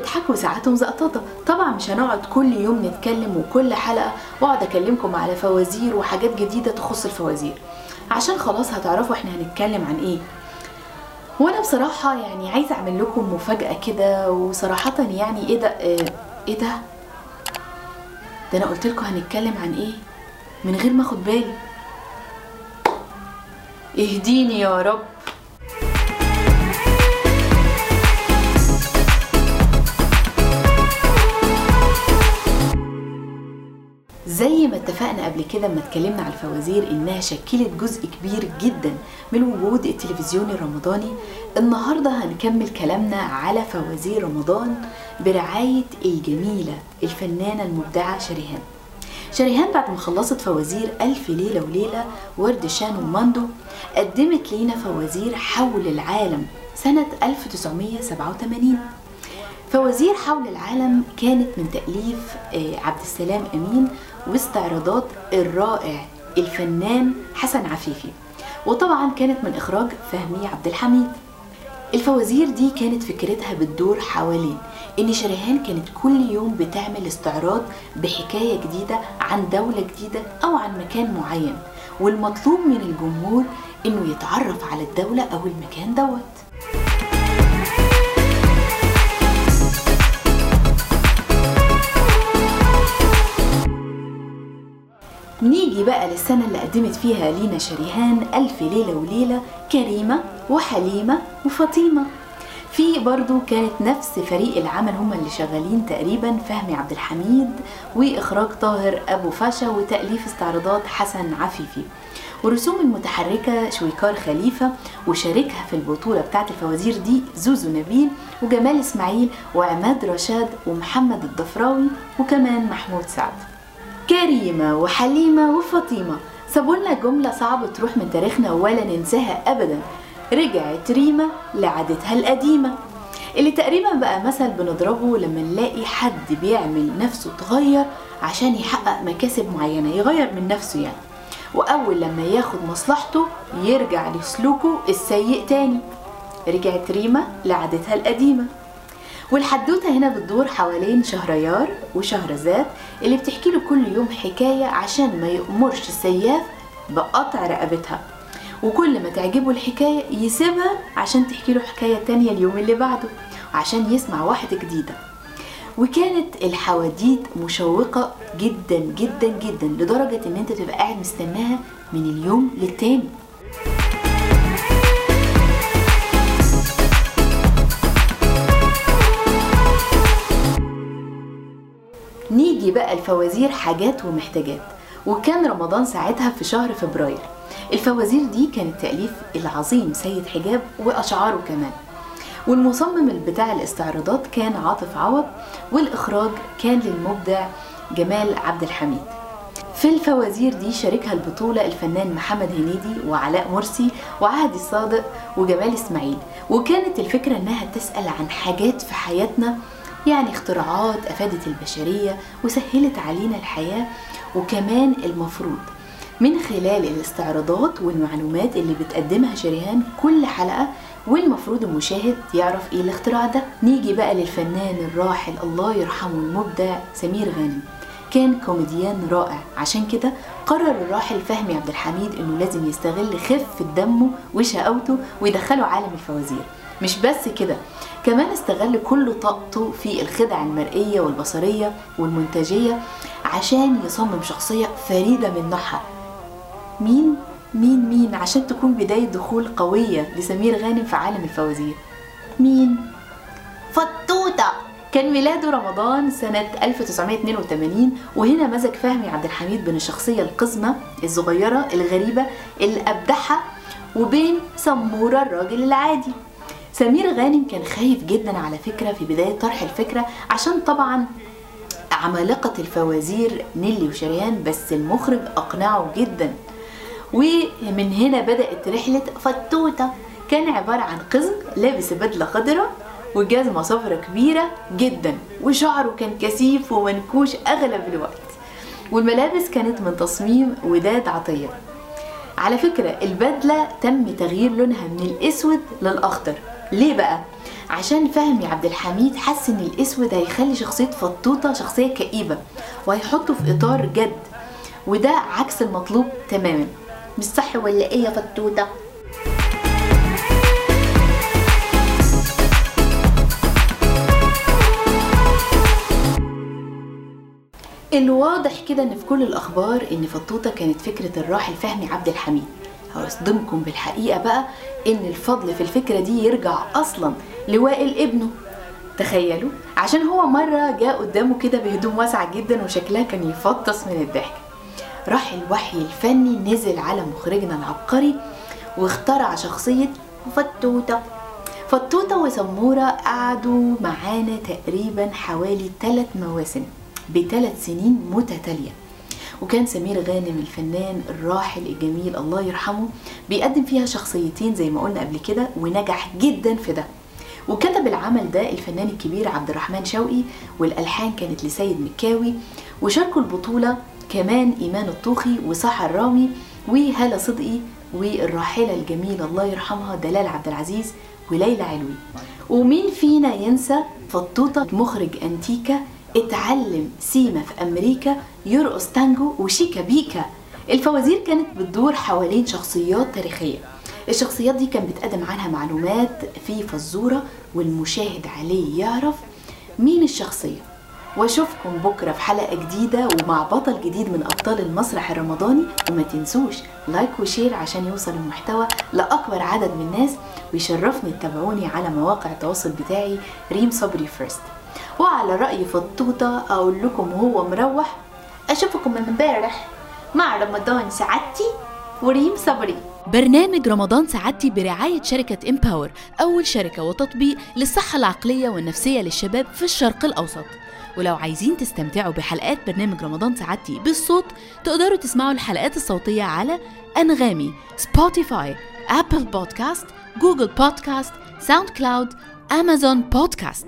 تضحك وساعاتهم زقططة طبعا مش هنقعد كل يوم نتكلم وكل حلقة وأقعد أكلمكم على فوازير وحاجات جديدة تخص الفوازير. عشان خلاص هتعرفوا إحنا هنتكلم عن إيه. وأنا بصراحة يعني عايزة أعمل لكم مفاجأة كده وصراحة يعني إيه ده آه إيه ده؟ ده أنا قلت لكم هنتكلم عن إيه؟ من غير ما أخد بالي. اهديني يا رب. اتفقنا قبل كده لما اتكلمنا على الفوازير إنها شكلت جزء كبير جدا من وجود التلفزيون الرمضاني. النهارده هنكمل كلامنا على فوازير رمضان برعاية الجميلة الفنانة المبدعة شريهان. شريهان بعد ما خلصت فوازير ألف ليلة وليلة ورد شان وماندو قدمت لينا فوازير حول العالم سنة 1987 فوازير حول العالم كانت من تأليف عبد السلام أمين واستعراضات الرائع الفنان حسن عفيفي. وطبعا كانت من إخراج فهمي عبد الحميد. الفوازير دي كانت فكرتها بتدور حوالين إن شريهان كانت كل يوم بتعمل استعراض بحكاية جديدة عن دولة جديدة أو عن مكان معين والمطلوب من الجمهور إنه يتعرف على الدولة أو المكان دوت. نيجي بقى للسنة اللي قدمت فيها لينا شريهان ألف ليلة وليلة كريمة وحليمة وفاطمة في برضو كانت نفس فريق العمل هما اللي شغالين تقريبا فهمي عبد الحميد وإخراج طاهر أبو فاشا وتأليف استعراضات حسن عفيفي. ورسوم المتحركة شويكار خليفة وشاركها في البطولة بتاعت الفوازير دي زوزو نبيل وجمال إسماعيل وعماد رشاد ومحمد الضفراوي وكمان محمود سعد. كريمة وحليمة وفاطمة سابولنا جملة صعبة تروح من تاريخنا ولا ننساها أبدا. رجعت ريما لعادتها القديمة اللي تقريبا بقى مثل بنضربه لما نلاقي حد بيعمل نفسه تغير عشان يحقق مكاسب معينة يغير من نفسه يعني. وأول لما ياخد مصلحته يرجع لسلوكه السيء تاني. رجعت ريما لعادتها القديمة. والحدوتة هنا بتدور حوالين شهريار وشهرزاد اللي بتحكي له كل يوم حكاية عشان ما يأمرش السياف بقطع رقبتها. وكل ما تعجبه الحكاية يسيبها عشان تحكي له حكاية تانية اليوم اللي بعده وعشان يسمع واحدة جديدة. وكانت الحواديت مشوقة جدا جدا جدا لدرجة إن أنت تبقى قاعد مستناها من اليوم للتاني. نيجي بقى الفوازير حاجات ومحتاجات وكان رمضان ساعتها في شهر فبراير. الفوازير دي كانت تأليف العظيم سيد حجاب وأشعاره كمان. والمصمم بتاع الاستعراضات كان عاطف عوض والإخراج كان للمبدع جمال عبد الحميد. في الفوازير دي شاركها البطولة الفنان محمد هنيدي وعلاء مرسي وعهدي صادق وجمال إسماعيل. وكانت الفكرة إنها تسأل عن حاجات في حياتنا يعني اختراعات أفادت البشرية وسهلت علينا الحياة وكمان المفروض. من خلال الاستعراضات والمعلومات اللي بتقدمها شريهان كل حلقة والمفروض المشاهد يعرف إيه الاختراع ده. نيجي بقى للفنان الراحل الله يرحمه المبدع سمير غانم. كان كوميديان رائع. عشان كده قرر الراحل فهمي عبد الحميد إنه لازم يستغل خفة دمه وشقاوته ويدخله عالم الفوازير. مش بس كده كمان استغل كل طاقته في الخدع المرئية والبصرية والمنتجية عشان يصمم شخصية فريدة من نوعها. مين؟ مين مين عشان تكون بداية دخول قوية لسمير غانم في عالم الفوازير؟ مين؟ فطوطة كان ميلاده رمضان سنة 1982 وهنا مزج فهمي عبد الحميد بين الشخصية القزمة الصغيرة الغريبة اللي أبدعها وبين سمورة الراجل العادي. سمير غانم كان خايف جدا على فكرة في بداية طرح الفكرة عشان طبعا عمالقة الفوازير نيلي وشريان بس المخرج أقنعه جدا. ومن هنا بدأت رحلة فتوتة. كان عبارة عن قزم لابس بدلة خضراء وجزمة صفرة كبيرة جدا وشعره كان كثيف ومنكوش أغلب الوقت. والملابس كانت من تصميم وداد عطية. على فكرة البدلة تم تغيير لونها من الأسود للأخضر. ليه بقى؟ عشان فهمي عبد الحميد حس إن الإسود هيخلي شخصية فطوطة شخصية كئيبة وهيحطه في إطار جد وده عكس المطلوب تماما. مش صح ولا إيه يا فطوطة؟ الواضح كده إن في كل الأخبار إن فطوطة كانت فكرة الراحل فهمي عبد الحميد. هصدمكم بالحقيقة بقى إن الفضل في الفكرة دي يرجع أصلا لوائل ابنه تخيلوا عشان هو مرة جاء قدامه كده بهدوم واسعة جدا وشكلها كان يفطس من الضحك. راح الوحي الفني نزل على مخرجنا العبقري واخترع شخصية فطوطه فطوطه وسمورة قعدوا معانا تقريبا حوالي ثلاث مواسم بثلاث سنين متتالية. وكان سمير غانم الفنان الراحل الجميل الله يرحمه بيقدم فيها شخصيتين زي ما قلنا قبل كده ونجح جدا في ده. وكتب العمل ده الفنان الكبير عبد الرحمن شوقي والألحان كانت لسيد مكاوي وشاركوا البطولة كمان إيمان الطوخي وصحى الرامي وهالة صدقي والراحلة الجميلة الله يرحمها دلال عبد العزيز وليلى علوي. ومين فينا ينسى فطوطة مخرج أنتيكا اتعلم سيما في أمريكا يرقص تانجو وشيكا بيكا. الفوازير كانت بتدور حوالين شخصيات تاريخية. الشخصيات دي كان بتقدم عنها معلومات في فزورة والمشاهد عليه يعرف مين الشخصية. وأشوفكم بكرة في حلقة جديدة ومع بطل جديد من أبطال المسرح الرمضاني. وما تنسوش like و share عشان يوصل المحتوى لأكبر عدد من الناس. ويشرفني تتابعوني على مواقع التواصل بتاعي ريم صبري first وعلى رأي فطوطة أقول لكم وهو مروح. أشوفكم امبارح مع رمضان سعادتي وريم صبري. برنامج رمضان سعادتي برعاية شركة إمباور أول شركة وتطبيق للصحة العقلية والنفسية للشباب في الشرق الأوسط. ولو عايزين تستمتعوا بحلقات برنامج رمضان سعادتي بالصوت تقدروا تسمعوا الحلقات الصوتية على أنغامي Spotify Apple Podcast Google Podcast SoundCloud Amazon Podcast